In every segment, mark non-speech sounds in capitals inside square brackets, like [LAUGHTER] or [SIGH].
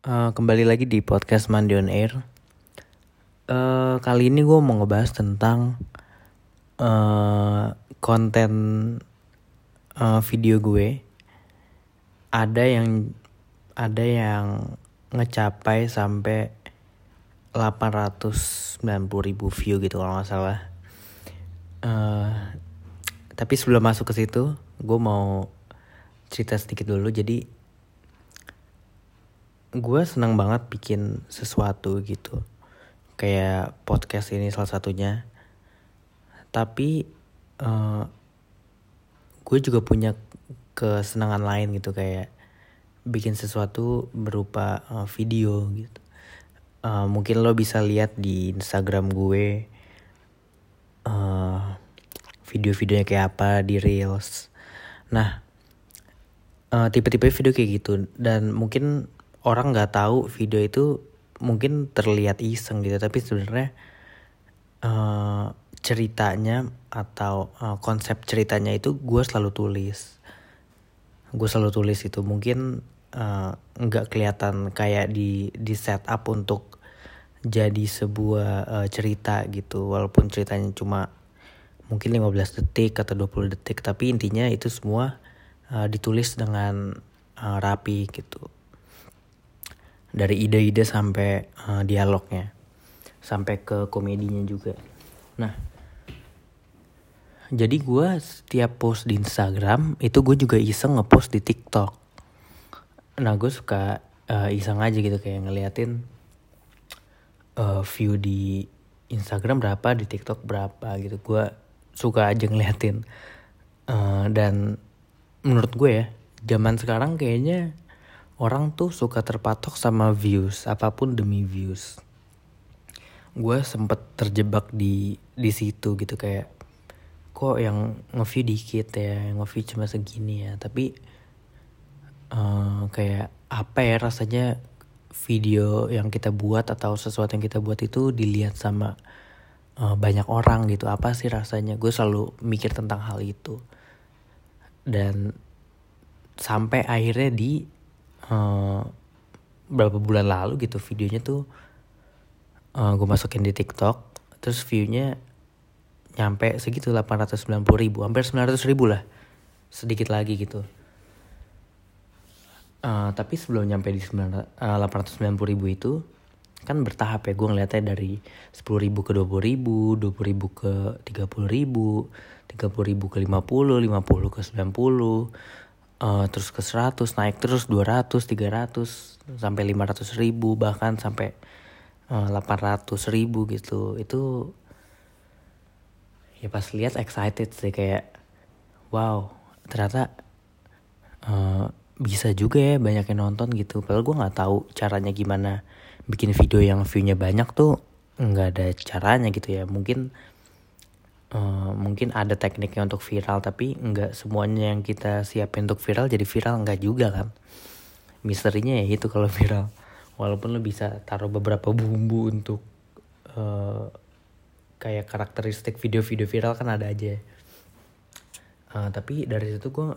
Uh, kembali lagi di podcast Mandi on Air. Uh, kali ini gue mau ngebahas tentang uh, konten uh, video gue. Ada yang ada yang ngecapai sampai 890 ribu view gitu kalau nggak salah. Uh, tapi sebelum masuk ke situ, gue mau cerita sedikit dulu. Jadi gue senang banget bikin sesuatu gitu. Kayak podcast ini salah satunya. Tapi uh, gue juga punya kesenangan lain gitu kayak bikin sesuatu berupa uh, video gitu. Uh, mungkin lo bisa lihat di Instagram gue uh, video-videonya kayak apa di reels. Nah, uh, tipe-tipe video kayak gitu dan mungkin orang nggak tahu video itu mungkin terlihat iseng gitu tapi sebenarnya uh, ceritanya atau uh, konsep ceritanya itu gue selalu tulis. Gue selalu tulis itu. Mungkin nggak uh, kelihatan kayak di di setup untuk jadi sebuah uh, cerita gitu. Walaupun ceritanya cuma mungkin 15 detik atau 20 detik tapi intinya itu semua uh, ditulis dengan uh, rapi gitu dari ide-ide sampai uh, dialognya sampai ke komedinya juga. Nah jadi gue setiap post di Instagram itu gue juga iseng ngepost di TikTok. Nah gue suka uh, iseng aja gitu kayak ngeliatin uh, view di Instagram berapa di TikTok berapa gitu. Gue suka aja ngeliatin. Uh, dan menurut gue ya zaman sekarang kayaknya orang tuh suka terpatok sama views apa pun demi views. Gue sempet terjebak di di situ gitu kayak kok yang nge-view dikit ya nge-view cuma segini ya? Tapi uh, kayak apa ya rasanya video yang kita buat atau sesuatu yang kita buat itu dilihat sama uh, banyak orang gitu. Apa sih rasanya? Gue selalu mikir tentang hal itu. Dan sampai akhirnya di uh, berapa bulan lalu gitu videonya tuh uh, gue masukin di TikTok terus viewnya nyampe segitu 890 ribu hampir 900 ribu lah sedikit lagi gitu. Uh, tapi sebelum nyampe di 9, uh, 890 ribu itu kan bertahap ya gue ngeliatnya dari 10 ribu ke 20 ribu 20 ribu ke 30 ribu 30 ribu ke 50 50 ke 90 uh, terus ke 100 naik terus 200 300 sampai 500 ribu bahkan sampai uh, 800 ribu gitu. Itu ya pas lihat excited sih kayak wow ternyata uh, bisa juga ya banyak yang nonton gitu. Padahal gue nggak tahu caranya gimana bikin video yang viewnya banyak tuh nggak ada caranya gitu ya. Mungkin uh, mungkin ada tekniknya untuk viral tapi nggak semuanya yang kita siapin untuk viral jadi viral nggak juga kan. Misterinya ya itu kalau [LAUGHS] viral. Walaupun lo bisa taruh beberapa bumbu untuk uh, kayak karakteristik video-video viral kan ada aja. Uh, tapi dari situ gue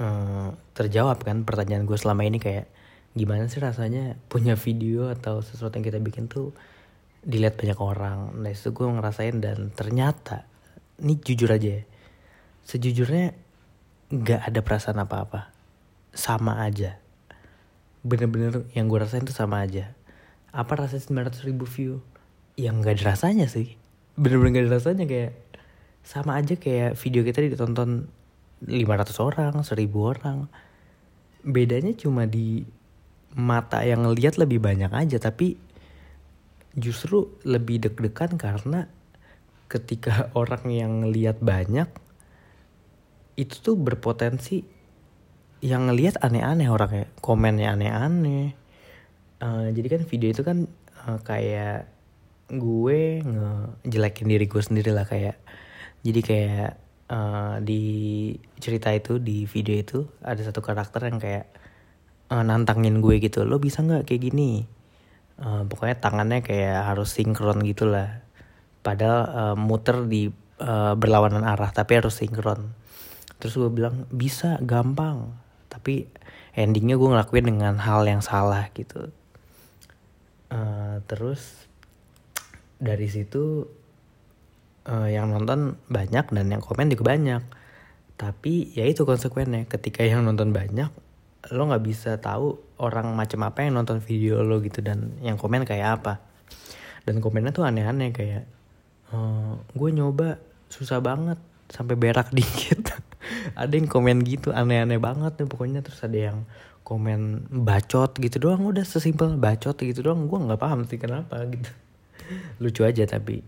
uh, terjawab kan pertanyaan gue selama ini kayak gimana sih rasanya punya video atau sesuatu yang kita bikin tuh dilihat banyak orang. Nah itu gue ngerasain dan ternyata ini jujur aja ya, sejujurnya nggak ada perasaan apa-apa, sama aja. Bener-bener yang gue rasain tuh sama aja. Apa rasanya 900 ribu view? Yang nggak ada rasanya sih. Bener-bener gak ada rasanya kayak sama aja kayak video kita ditonton 500 orang, 1000 orang. Bedanya cuma di mata yang ngeliat lebih banyak aja tapi justru lebih deg-degan karena ketika [LAUGHS] orang yang ngeliat banyak itu tuh berpotensi yang ngeliat aneh-aneh orangnya komennya aneh-aneh. Uh, jadi kan video itu kan uh, kayak gue ngejelekin diri gue sendiri lah kayak. Jadi kayak uh, di cerita itu di video itu ada satu karakter yang kayak uh, nantangin gue gitu lo bisa nggak kayak gini? Uh, pokoknya tangannya kayak harus sinkron gitu lah padahal uh, muter di uh, berlawanan arah tapi harus sinkron. Terus gue bilang bisa gampang. Tapi endingnya gue ngelakuin dengan hal yang salah gitu. Terus dari situ uh, yang nonton banyak dan yang komen juga banyak. Tapi ya itu konsekuennya ketika yang nonton banyak lo nggak bisa tahu orang macam apa yang nonton video lo gitu dan yang komen kayak apa. Dan komennya tuh aneh-aneh kayak uh, gue nyoba susah banget sampai berak [LAUGHS] dikit. Ada yang komen gitu aneh-aneh banget nih pokoknya. Terus ada yang komen bacot gitu doang udah sesimpel bacot gitu doang. Gue nggak paham sih kenapa gitu. Lucu aja tapi.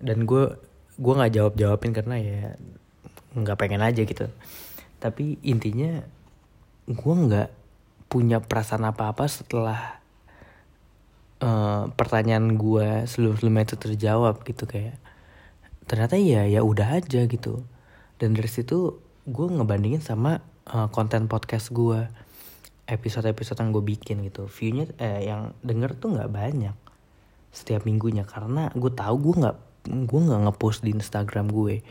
Dan gue gue nggak jawab jawabin karena ya nggak pengen aja gitu. Tapi intinya gue nggak punya perasaan apa apa setelah uh, pertanyaan gue sebelum sebelumnya itu terjawab gitu kayak ternyata ya ya udah aja gitu. Dan dari situ gue ngebandingin sama uh, konten podcast gue episode-episode yang gue bikin gitu. Viewnya eh, yang denger tuh nggak banyak setiap minggunya karena gue tahu gue nggak gue nggak ngepost di Instagram gue.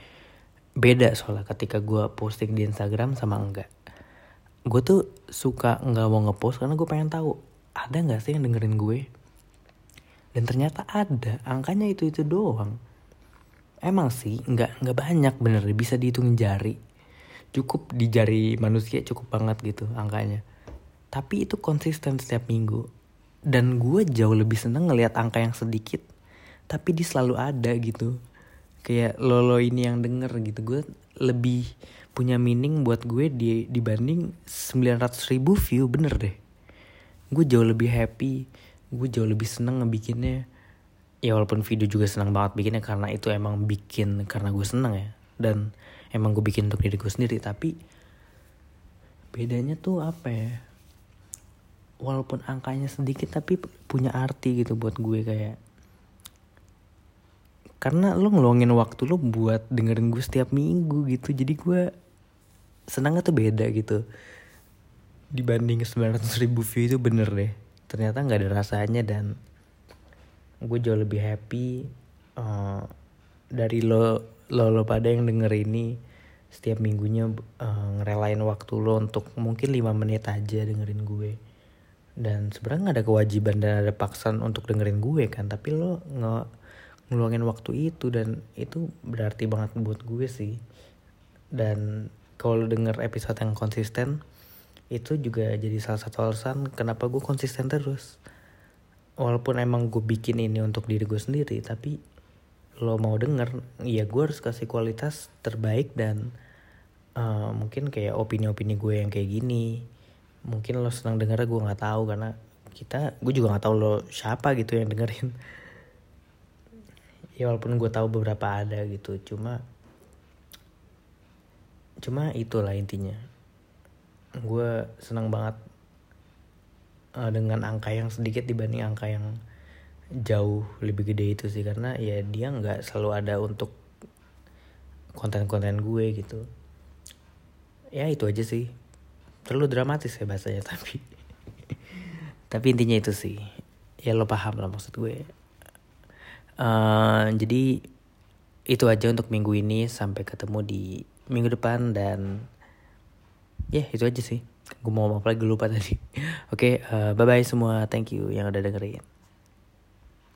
Beda soalnya ketika gue posting di Instagram sama enggak. Gue tuh suka nggak mau ngepost karena gue pengen tahu ada nggak sih yang dengerin gue dan ternyata ada angkanya itu itu doang. Emang sih nggak nggak banyak bener bisa dihitung jari. Cukup di jari manusia cukup banget gitu angkanya. Tapi itu konsisten setiap minggu. Dan gue jauh lebih seneng ngelihat angka yang sedikit tapi dia selalu ada gitu. Kayak lolo ini yang denger gitu gue lebih punya meaning buat gue di dibanding 900 ribu view bener deh. Gue jauh lebih happy gue jauh lebih seneng ngebikinnya. Ya walaupun video juga senang banget bikinnya karena itu emang bikin karena gue seneng ya. Dan emang gue bikin untuk diri gue sendiri tapi bedanya tuh apa ya? Walaupun angkanya sedikit tapi punya arti gitu buat gue kayak karena lo ngeluangin waktu lo buat dengerin gue setiap minggu gitu jadi gue senangnya tuh beda gitu. Dibanding 900 ribu view itu bener deh ternyata nggak ada rasanya dan gue jauh lebih happy uh, dari lo lo lo pada yang denger ini setiap minggunya uh, ngerelain waktu lo untuk mungkin 5 menit aja dengerin gue. Dan sebenarnya gak ada kewajiban dan ada paksaan untuk dengerin gue kan tapi lo nge ngeluangin waktu itu dan itu berarti banget buat gue sih. Dan kalau denger episode yang konsisten itu juga jadi salah satu alasan kenapa gue konsisten terus. Walaupun emang gue bikin ini untuk diri gue sendiri tapi lo mau denger ya gue harus kasih kualitas terbaik dan uh, mungkin kayak opini-opini gue yang kayak gini. Mungkin lo senang denger gue nggak tahu karena kita gue juga nggak tahu lo siapa gitu yang dengerin. Ya walaupun gue tahu beberapa ada gitu cuma cuma itulah intinya gue senang banget uh, dengan angka yang sedikit dibanding angka yang jauh lebih gede itu sih. Karena ya dia nggak selalu ada untuk konten-konten gue gitu. Ya itu aja sih. Terlalu dramatis ya bahasanya [LAUGHS] tapi tapi intinya itu sih. Ya lo paham lah maksud gue. Uh, jadi itu aja untuk minggu ini. Sampai ketemu di minggu depan dan ya yeah, itu aja sih. Gue mau apa lagi? Lupa tadi. [LAUGHS] Oke okay, uh, bye bye semua. Thank you yang udah dengerin